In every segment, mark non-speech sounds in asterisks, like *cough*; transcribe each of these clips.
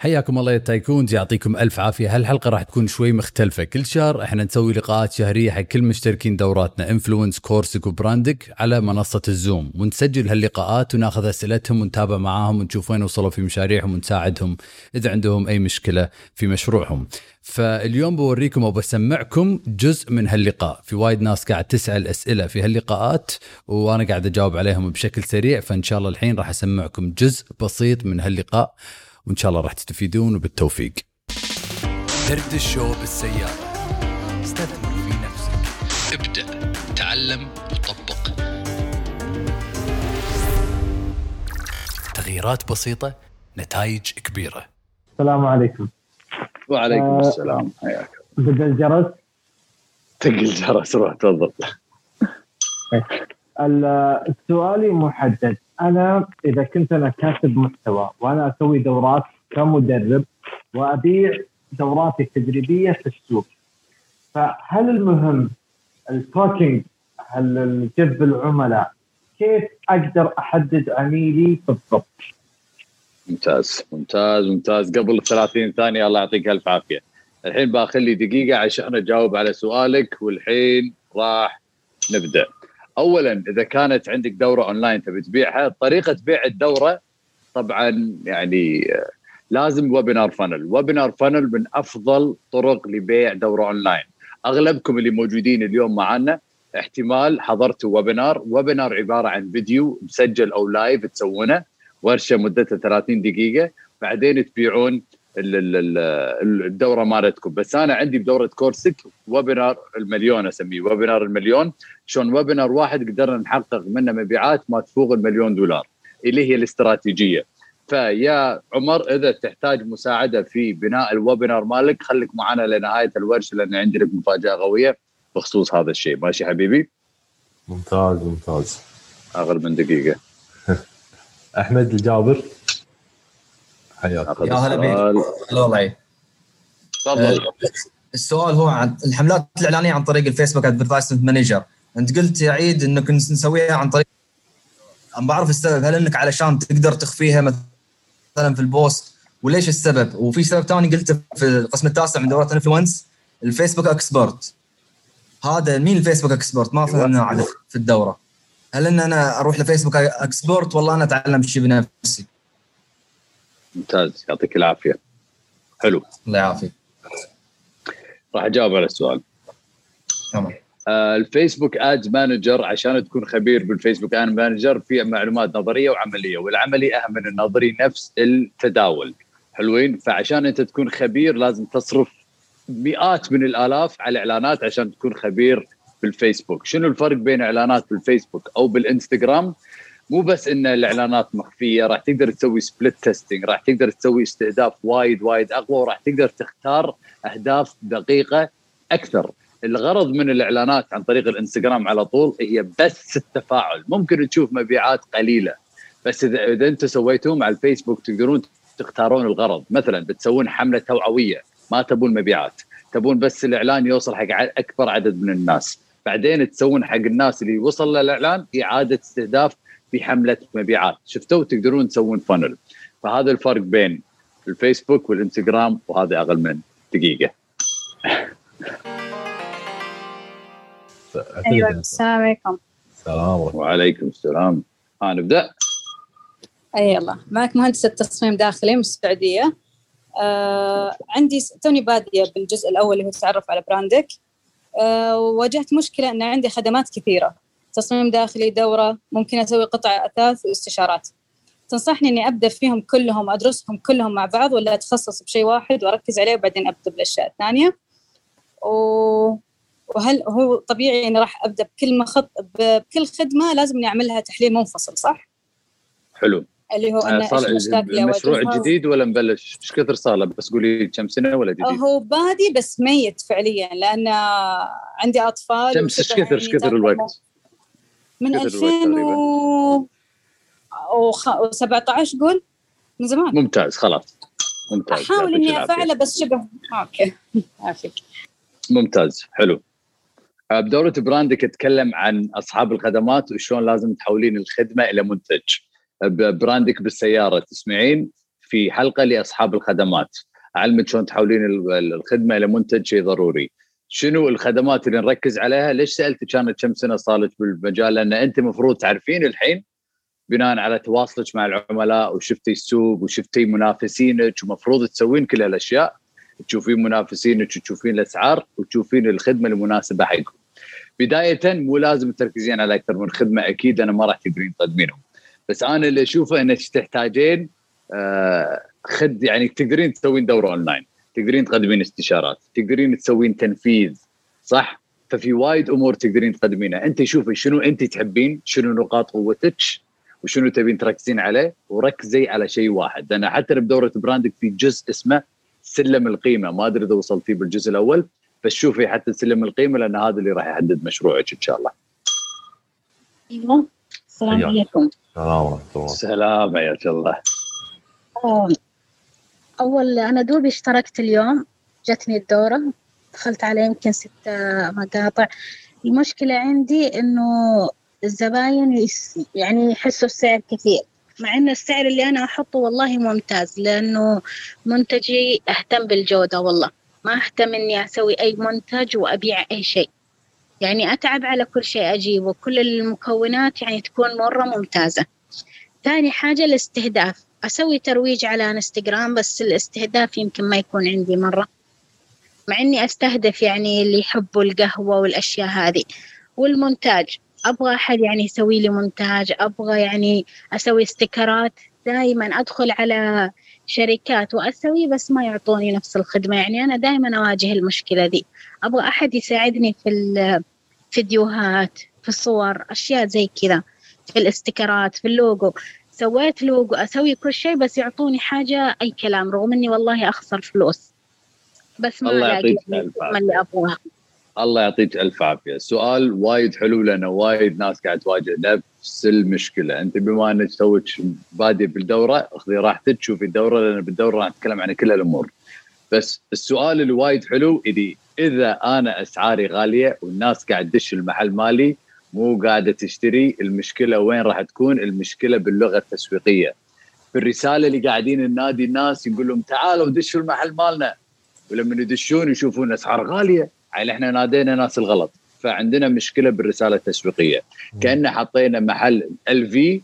حياكم الله يا tycoons يعطيكم ألف عافية. هالحلقة راح تكون شوي مختلفة. كل شهر إحنا نسوي لقاءات شهرية حق كل مشتركين دوراتنا influence course ك و brand ك على منصة ال Zoom. ونسجل هاللقاءات وناخذ أسئلتهم ونتابع معاهم ونشوف وين وصلوا في مشاريعهم ونساعدهم إذا عندهم أي مشكلة في مشروعهم. فاليوم بوريكم أو بسمعكم جزء من هاللقاء. في وايد ناس قاعد تسأل أسئلة في هاللقاءات وأنا قاعد أجاوب عليهم بشكل سريع فإن شاء الله الحين راح أسمعكم جزء بسيط من هاللقاء. وإن شاء الله راح تستفيدون وبالتوفيق. درد الشو بالسيارة. استثمر في نفسك. ابدأ. تعلم وطبق. تغييرات بسيطة نتائج كبيرة. السلام عليكم. وعليكم آه، السلام. حياك بدأ الجرس تقل جرس روح تفضل. *laughs* ال- سؤالي محدد. أنا إذا كنت أنا كاتب محتوى وأنا أسوي دورات كمدرب وأبيع دوراتي التدريبية في السوق فهل المهم ال talking هل جذب العملاء؟ كيف أقدر أحدد عميلي بالضبط؟ ممتاز ممتاز ممتاز. قبل 30 ثانية الله يعطيك ألف عافية. الحين باخلي دقيقة عشان أجاوب على سؤالك والحين راح نبدأ. اولا إذا كانت عندك دورة أونلاين تبي تبيعها طريقة بيع الدورة طبعا يعني آه، لازم webinar funnel webinar funnel من أفضل طرق لبيع دورة أونلاين. أغلبكم اللي موجودين اليوم معنا احتمال حضرتوا webinar webinar عبارة عن فيديو مسجل أو live تسوونه ورشة مدتها 30 دقيقة. بعدين تبيعون الدورة مالتكم. بس أنا عندي بدورة course ك webinar المليون أسميه. webinar المليون. شلون webinar واحد قدرنا نحقق منه مبيعات ما تفوق المليون دولار اللي هي الاستراتيجية. فيا عمر إذا تحتاج مساعدة في بناء ال webinar مالك خليك معنا لنهاية الورشه لأن عندي لك مفاجأة قويه بخصوص هذا الشيء. ماشي حبيبي؟ ممتاز ممتاز. أقل من دقيقة. *laughs* أحمد الجابر. حياك يا هلا بيك. السؤال. هلا والله تفضل. السؤال هو عن الحملات الإعلانية عن طريق ال Facebook advertisement manager أنت قلت يا عيد إنك نسويها عن طريق أنا بعرف السبب. هل إنك علشان تقدر تخفيها مثلا في ال post؟ وليش السبب؟ وفي سبب ثاني قلته في القسم التاسع من دوره influence ال Facebook expert هذا مين ال Facebook expert ما فهمنا على في الدورة. هل إن أنا أروح ل Facebook expert والله أنا أتعلم شيء بنفسي. ممتاز. يعطيك العافية. حلو. الله يعافيك. راح أجاوب على السؤال. تمام. آه، ال Facebook ad manager عشان تكون خبير بالفيسبوك. ad manager في معلومات نظرية وعملية والعملي أهم من النظري نفس التداول. حلوين؟ فعشان أنت تكون خبير لازم تصرف مئات من الآلاف على اعلانات عشان تكون خبير بالفيسبوك. شنو الفرق بين إعلانات بالفيسبوك أو بالإنستغرام؟ مو بس إن الإعلانات مخفية راح تقدر تسوي split testing راح تقدر تسوي استهداف وايد وايد أقوى وراح تقدر تختار أهداف دقيقة أكثر. الغرض من الإعلانات عن طريق الإنستغرام على طول هي بس التفاعل. ممكن تشوف مبيعات قليلة بس اذا إذا أنتم سويتوه مع الفيسبوك تقدرون تختارون الغرض. مثلا بتسوون حملة توعوية ما تبون مبيعات تبون بس الإعلان يوصل حق أكبر عدد من الناس. بعدين تسوون حق الناس اللي وصل للإعلان اعاده استهداف في حملة مبيعات. شفتوا؟ تقدرون تسوون فانل فهذا الفرق بين الفيسبوك والإنستغرام وهذا أقل من دقيقة. *laughs* أيوه السلام عليكم. السلام عليكم وعليكم السلام. ها نبدأ. أي الله. معك مهندسة تصميم داخلي من السعودية. آه عندي توني بادية بالجزء الأول اللي هو تعرف على براندك. آه واجهت مشكلة أن عندي خدمات كثيرة. تصميم داخلي دورة ممكن أسوي قطع أثاث واستشارات تنصحني إني أبدأ فيهم كلهم أدرسهم كلهم مع بعض ولا أتخصص بشيء واحد وأركز عليه وبعدين أبدأ بالأشياء الثانية و... وهل هو طبيعي إني راح أبدأ بكل مخط بكل خدمة لازم إني أعملها تحليل منفصل صح؟ حلو اللي هو أنا آه، صار المشاكل اللي المشروع. جديد ولا مبلش؟ إيش كثر صار له؟ بس قولي كم سنة ولا جديد؟ هو بادي بس ميت فعليا لأن عندي أطفال كم إيش كثر إيش يعني كثر الوقت؟ من كثر الوقت 2000 و... و 17 قول من زمان. ممتاز خلاص. ممتاز أحاول إني. أفعله بس شبه أوكي. *laughs* عافيك. ممتاز حلو. بدورة براندك اتكلم عن أصحاب الخدمات وشلون لازم تحولين الخدمة إلى منتج. براندك بالسيارة تسمعين في حلقة لأصحاب الخدمات. أعلمك شلون تحولين ال- الخدمة إلى منتج شيء ضروري. شنو الخدمات اللي نركز عليها ليش سالتك كانت كم سنة صار لك بالمجال لأن أنت المفروض تعرفين الحين بناء على تواصلك مع العملاء وشفتي السوق وشفتي منافسينك ومفروض تسوين كل هالأشياء تشوفين منافسينك وتشوفين الأسعار وتشوفين الخدمة المناسبة حقكم. بداية مو لازم تركزين على أكثر من خدمة أكيد أنا ما راح تقدرين تقدمينهم. بس أنا اللي أشوفه إنك تحتاجين آه خد يعني تقدرين تسوين دورة أونلاين، تقدرين تقدمين استشارات، تقدرين تسوين تنفيذ صح؟ ففي وايد أمور تقدرين تقدمينها، أنت شوفي شنو أنت تحبين، شنو نقاط قوتك، وشنو تبين تركزين عليه وركزي على شيء واحد. لأن حتى بدورة براندك في جزء اسمه سلم القيمة. ما أدري إذا وصلتي بالجزء الأول بس شوفي حتى سلم القيمة لأن هذا اللي راح يحدد مشروعك إن شاء الله. أيوه. السلام. عليكم. السلام ورحمة الله. سلام حياك الله. أول أنا دوبي اشتركت اليوم جتني الدورة دخلت على يمكن ست مقاطع. المشكلة عندي إنه الزباين يعني يحسوا السعر كثير مع ان السعر اللي أنا أحطه والله ممتاز لأنه منتجي أهتم بالجودة والله. ما أهتم إني أسوي أي منتج وأبيع أي شيء. يعني أتعب على كل شيء أجيبه. كل المكونات يعني تكون مرة ممتازة. ثاني حاجة الاستهداف. أسوي ترويج على انستغرام بس الاستهداف يمكن ما يكون عندي مرة. مع إني أستهدف يعني اللي يحبوا القهوة والأشياء هذه. والمونتاج أبغى أحد يعني يسوي لي مونتاج أبغى يعني أسوي استيكرات. دائما أدخل على شركات وأسوي بس ما يعطوني نفس الخدمة. يعني أنا دائما أواجه المشكلة دي. أبغى أحد يساعدني في الفيديوهات في الصور أشياء زي كذا. في ال sticker ات في اللوجو. سويت لوجو أسوي كل شيء بس يعطوني حاجة أي كلام رغم إني والله أخسر فلوس. بس ما الله يعطيك العافية. ابغاها الله يعطيك ألف عافية. السؤال وايد حلو لأن وايد ناس قاعد تواجه نفس المشكلة. أنت بما أنك توك باديه بالدورة اخذي راحتك شوفي الدورة لأن بالدورة راح نتكلم عن كل الأمور. بس السؤال اللي وايد حلو اللي إذا أنا أسعاري غالية والناس قاعد تدش المحل مالي مو قاعدة تشتري المشكلة وين راح تكون؟ المشكلة باللغة التسويقية. في الرسالة اللي قاعدين النادي الناس يقول لهم تعالوا دشوا المحل مالنا. ولما يدشون يشوفون اسعار غالية يعني إحنا نادينا ناس الغلط. فعندنا مشكلة بالرسالة التسويقية. كأن حطينا محل ال في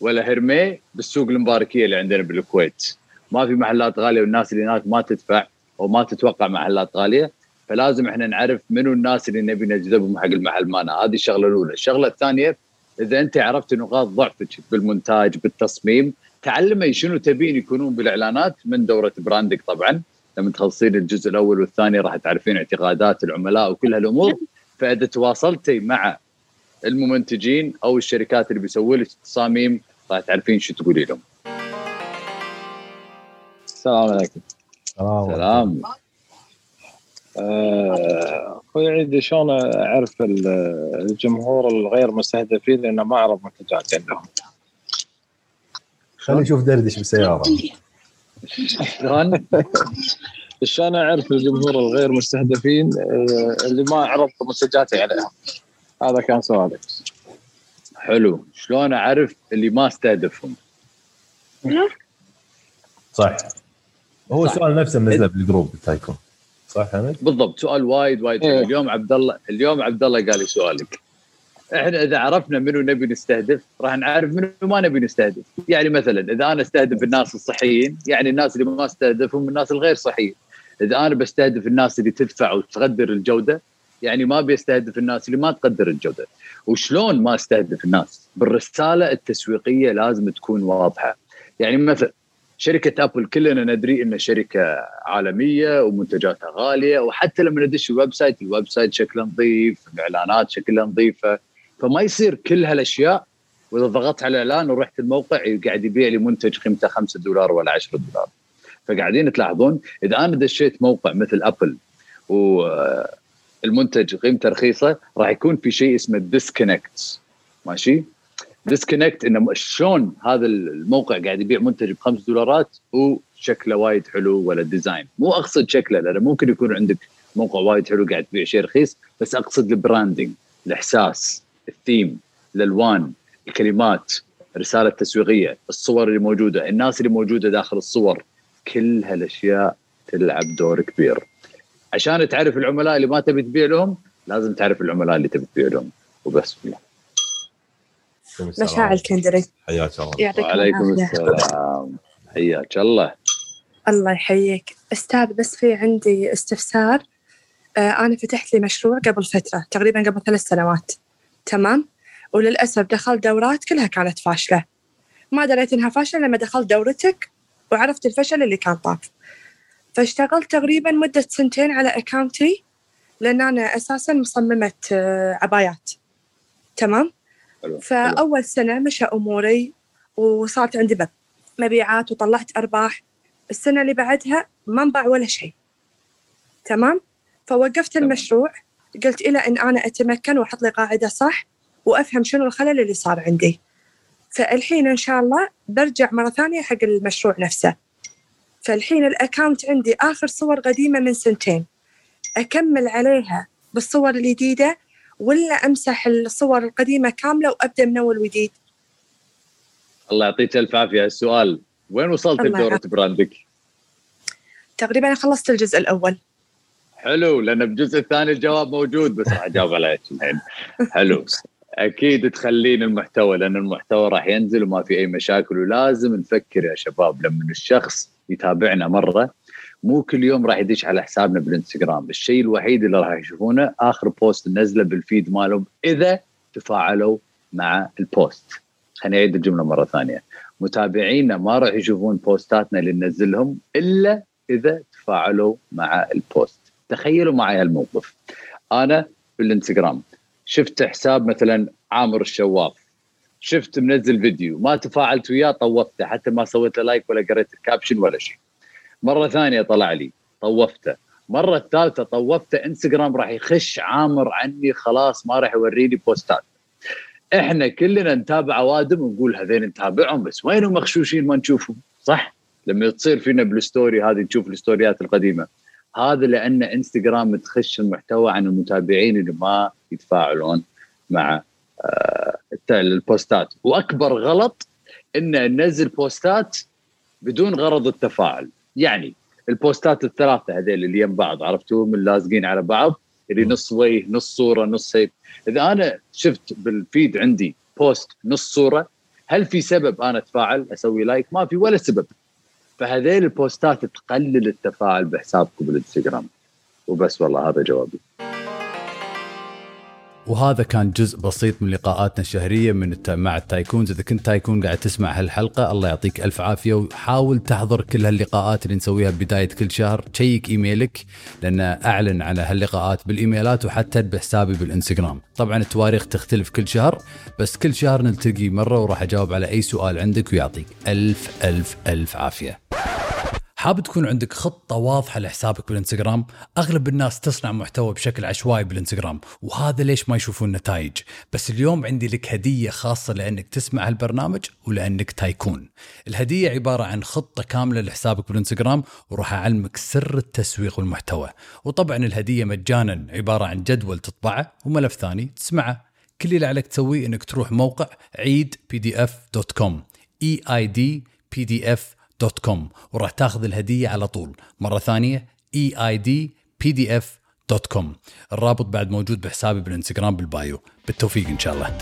ولا هرمي بالسوق المباركية اللي عندنا بالكويت. ما في محلات غالية والناس اللي هناك ما تدفع أو ما تتوقع محلات غالية. فلازم إحنا نعرف منو الناس اللي نبي نجذبهم حق المحل مالنا هذه الشغلة الأولى. الشغلة الثانية إذا أنت عرفت نقاط ضعفك بالمونتاج بالتصميم تعلمي شنو تبين يكونون بالإعلانات من دورة براندك طبعا. لما تخلصين الجزء الأول والثاني راح تعرفين اعتقادات العملاء وكل هالأمور. فإذا تواصلتي مع الممنتجين أو الشركات اللي بيسووا لك تصاميم راح تعرفين شو تقولي لهم. السلام عليكم. السلام ورحمة الله. سلام. آه، أخوي عيد شلون أعرف ال- الجمهور الغير مستهدفين؟ لأن ما أعرف منتجات عندهم. خلينا نشوف دردش بالسيارة. شلون؟ شلون أعرف الجمهور الغير مستهدفين؟ آه، اللي ما عرضت منتجاتي عليهم. هذا كان سؤالي حلو، شلون أعرف اللي ما استهدفهم؟ صح. هو. السؤال نفسه منزله بالجروب تايكون صح حمد؟ بالضبط. سؤال وايد وايد. إيه. اليوم عبد الله اليوم عبد الله قال لي سؤالك. إحنا إذا عرفنا منو نبي نستهدف راح نعرف منو ما نبي نستهدف. يعني مثلا إذا أنا أستهدف الناس الصحيين يعني الناس اللي ما أستهدفهم الناس الغير صحيين. إذا أنا بستهدف الناس اللي تدفع وتقدر الجودة يعني ما بيستهدف الناس اللي ما تقدر الجودة. وشلون ما أستهدف الناس؟ بالرسالة التسويقية لازم تكون واضحة. يعني مثلا شركة ابل كلنا ندري ان شركة عالمية ومنتجاتها غالية وحتى لما ندش ال website ال website شكله نظيف الإعلانات شكلها نظيفة فما يصير كل هالأشياء. وإذا ضغطت على الإعلان ورحت الموقع قاعد يبيع لي منتج قيمته 5 دولار ولا 10 دولار. فقاعدين تلاحظون إذا أنا دشيت موقع مثل ابل والمنتج قيمته رخيصة راح يكون في شيء اسمه disconnect ماشي؟ disconnect إنه شلون هذا الموقع قاعد يبيع منتج ب 5 دولارات وشكله وايد حلو ولا design مو أقصد شكله لأنه ممكن يكون عندك موقع وايد حلو قاعد تبيع شيء رخيص بس أقصد ال branding الإحساس الثيم الألوان الكلمات رسالة تسويقية الصور اللي موجودة الناس اللي موجودة داخل الصور. كل هالأشياء تلعب دور كبير. عشان تعرف العملاء اللي ما تبي تبيع لهم لازم تعرف العملاء اللي تبي تبيع لهم. وبس. بالله مشاعر الكندري حياك الله. وعليكم السلام. حياك الله. الله يحييك. أستاذ بس في عندي استفسار. آه أنا فتحت لي مشروع قبل فترة تقريبا قبل ثلاث سنوات. تمام؟ وللأسف دخلت دورات كلها كانت فاشلة. ما دريت إنها فاشلة لما دخلت دورتك وعرفت الفشل اللي كان طاف. فاشتغلت تقريبا مدة سنتين على أكاونتي لأن أنا أساسا مصممة آه، عبايات. تمام؟ حلو. فأول سنة مشى أموري وصارت عندي ب- مبيعات وطلعت أرباح. السنة اللي بعدها ما انباع ولا شيء. تمام؟ فوقفت تمام. المشروع قلت إلى أن أنا أتمكن وأحط لي قاعدة صح وأفهم شنو الخلل اللي صار عندي. فالحين إن شاء الله برجع مرة ثانية حق المشروع نفسه. فالحين الأكاونت عندي آخر صور قديمة من سنتين. أكمل عليها بالصور الجديدة ولا أمسح الصور القديمة كاملة وأبدأ من أول وجديد؟ الله يعطيك ألف عافية. السؤال وين وصلت يعافيك. براندك؟ تقريبا خلصت الجزء الأول. حلو لأن بالجزء الثاني الجواب موجود بس راح أجاوب عليك الحين. حلو. أكيد تخلين المحتوى لأن المحتوى راح ينزل وما في أي مشاكل ولازم نفكر يا شباب لما الشخص يتابعنا مرة مو كل يوم راح يدش على حسابنا بالانستغرام. الشيء الوحيد اللي راح يشوفونه آخر post نزله بال feed مالهم إذا تفاعلوا مع ال post خليني أعيد الجملة مرة ثانية. متابعينا ما راح يشوفون post اتنا اللي ننزلهم إلا إذا تفاعلوا مع ال post تخيلوا معي هالموقف. أنا بالانستغرام شفت حساب مثلا عامر الشواف. شفت منزل فيديو ما تفاعلت وياه طوفته حتى ما سويت له like ولا قريت ال caption ولا شيء. مرة ثانية طلع لي طوفته. مرة الثالثة طوفته انستغرام راح يخش عامر عني خلاص ما راح يوريني post ات. إحنا كلنا نتابع أوادم ونقول هذين نتابعهم بس وينهم مخشوشين ما نشوفهم؟ صح؟ لما تصير فينا بال story هذه نشوف ال story ات القديمة. هذا لأن انستغرام تخش المحتوى عن المتابعين اللي ما يتفاعلون مع آه، ال post ات. وأكبر غلط ان ننزل post ات بدون غرض التفاعل. يعني ال post ات الثلاثة هذيل اللي يم بعض عرفتوهم اللازقين على بعض اللي نص وجه نص صورة نص هيك. إذا أنا شفت بال feed عندي post نص صورة هل في سبب أنا أتفاعل أسوي like؟ ما في ولا سبب. فهذيل ال post ات تقلل التفاعل بحسابكم بالإنستغرام. وبس والله هذا جوابي. وهذا كان جزء بسيط من لقاءاتنا الشهرية من الت... مع التايكونز. إذا كنت تايكون قاعد تسمع هالحلقة الله يعطيك ألف عافية. وحاول تحضر كل هاللقاءات اللي نسويها بداية كل شهر. check إيميلك لأن أعلن على هاللقاءات بالإيميلات وحتى بحسابي بالإنستغرام. طبعا التواريخ تختلف كل شهر بس كل شهر نلتقي مرة وراح أجاوب على أي سؤال عندك ويعطيك ألف ألف ألف عافية. حاب تكون عندك خطة واضحة لحسابك بالإنستغرام؟ أغلب الناس تصنع محتوى بشكل عشوائي بالإنستغرام وهذا ليش ما يشوفون نتائج. بس اليوم عندي لك هدية خاصة لأنك تسمع هالبرنامج ولأنك تايكون. الهدية عبارة عن خطة كاملة لحسابك بالإنستغرام وراح أعلمك سر التسويق والمحتوى. وطبعا الهدية مجانا عبارة عن جدول تطبعه وملف ثاني تسمعه. كل اللي عليك تسويه إنك تروح موقع عيد PDF dot com E I D PDF dot com وراح تاخذ الهدية على طول. مرة ثانية E I D PDF dot com الرابط بعد موجود بحسابي بالإنستغرام بال bio. بالتوفيق إن شاء الله.